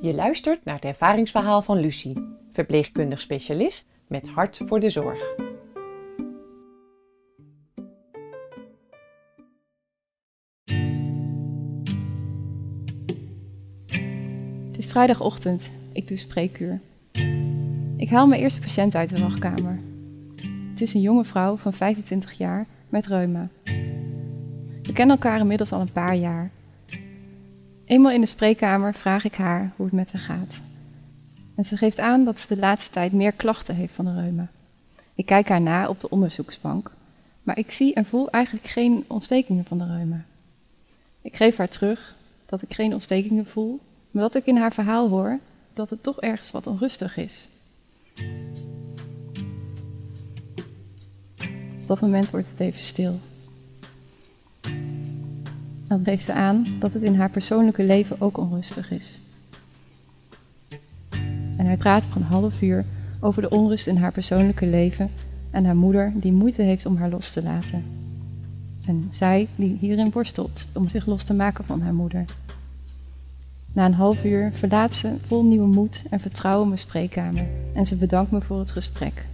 Je luistert naar het ervaringsverhaal van Lucie, verpleegkundig specialist met hart voor de zorg. Het is vrijdagochtend. Ik doe spreekuur. Ik haal mijn eerste patiënt uit de wachtkamer. Het is een jonge vrouw van 25 jaar met reuma. We kennen elkaar inmiddels al een paar jaar. Eenmaal in de spreekkamer vraag ik haar hoe het met haar gaat. En ze geeft aan dat ze de laatste tijd meer klachten heeft van de reuma. Ik kijk haar na op de onderzoeksbank, maar ik zie en voel eigenlijk geen ontstekingen van de reuma. Ik geef haar terug dat ik geen ontstekingen voel, maar dat ik in haar verhaal hoor dat het toch ergens wat onrustig is. Op dat moment wordt het even stil. Dan geeft ze aan dat het in haar persoonlijke leven ook onrustig is. En wij praten voor een half uur over de onrust in haar persoonlijke leven en haar moeder die moeite heeft om haar los te laten. En zij die hierin worstelt om zich los te maken van haar moeder. Na een half uur verlaat ze vol nieuwe moed en vertrouwen mijn spreekkamer en ze bedankt me voor het gesprek.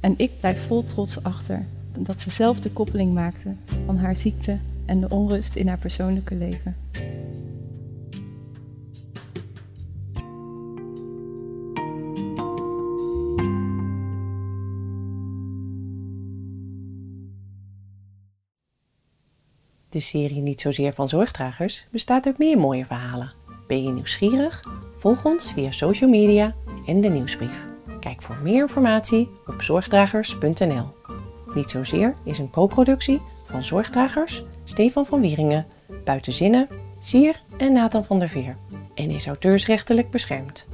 En ik blijf vol trots achter dat ze zelf de koppeling maakte van haar ziekte en de onrust in haar persoonlijke leven. De serie Niet zozeer van zorgdragers bestaat uit meer mooie verhalen. Ben je nieuwsgierig? Volg ons via social media en de nieuwsbrief. Kijk voor meer informatie op zorgdragers.nl. Niet zozeer is een co-productie van Zorgdragers, Stefan van Wieringen, Buitenzinnen, Sier en Nathan van der Veer en is auteursrechtelijk beschermd.